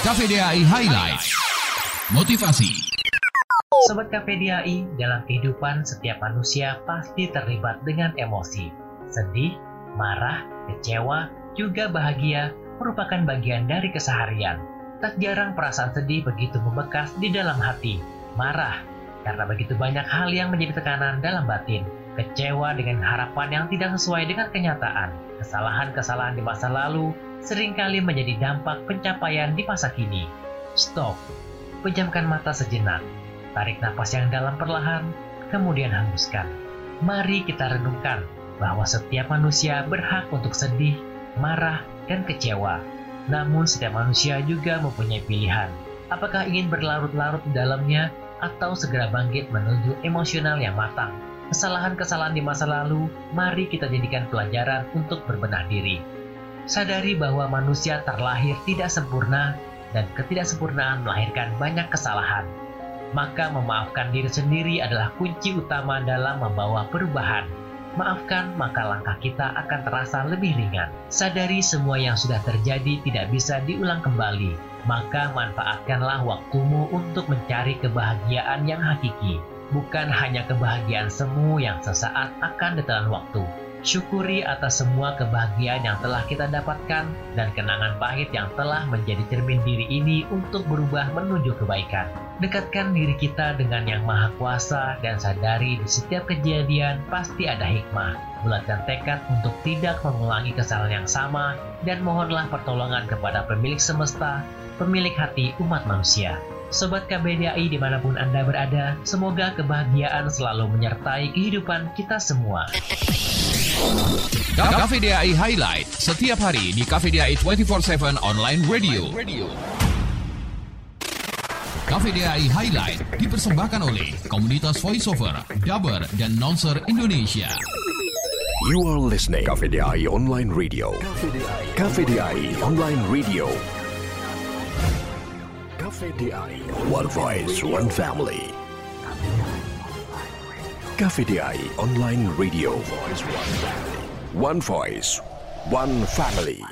KPDAI Highlight. Motivasi. Sobat KPDAI, dalam kehidupan setiap manusia pasti terlibat dengan emosi. Sedih, marah, kecewa, juga bahagia merupakan bagian dari keseharian. Tak jarang perasaan sedih begitu membekas di dalam hati, marah, karena begitu banyak hal yang menjadi tekanan dalam batin, kecewa dengan harapan yang tidak sesuai dengan kenyataan, kesalahan-kesalahan di masa lalu sering kali menjadi dampak pencapaian di masa kini. Stop, pejamkan mata sejenak, tarik napas yang dalam perlahan, kemudian hembuskan. Mari kita renungkan bahwa setiap manusia berhak untuk sedih, marah, dan kecewa. Namun setiap manusia juga mempunyai pilihan. Apakah ingin berlarut-larut di dalamnya atau segera bangkit menuju emosional yang matang? Kesalahan-kesalahan di masa lalu, mari kita jadikan pelajaran untuk berbenah diri sadari bahwa manusia terlahir tidak sempurna dan ketidaksempurnaan melahirkan banyak kesalahan. Maka memaafkan diri sendiri adalah kunci utama dalam membawa perubahan. Maafkan, maka langkah kita akan terasa lebih ringan. Sadari semua yang sudah terjadi tidak bisa diulang kembali. Maka manfaatkanlah waktumu untuk mencari kebahagiaan yang hakiki. Bukan hanya kebahagiaan semu yang sesaat akan ditelan waktu Syukuri atas semua kebahagiaan yang telah kita dapatkan dan kenangan pahit yang telah menjadi cermin diri ini untuk berubah menuju kebaikan. Dekatkan diri kita dengan Yang Maha Kuasa dan sadari di setiap kejadian pasti ada hikmah. Bulatkan tekad untuk tidak mengulangi kesalahan yang sama dan mohonlah pertolongan kepada pemilik semesta, pemilik hati umat manusia. Sobat KBDAI di mana pun Anda berada, semoga kebahagiaan selalu menyertai kehidupan kita semua. KVDAI Highlight setiap hari di KVDAI 24/7 online radio. KVDAI Highlight dipersembahkan oleh komunitas voiceover, dubber, dan nonser Indonesia. You are listening KVDI Online Radio. KVDI Online Radio. One Voice, One Family. KVDI Online Radio. One Voice, One Family.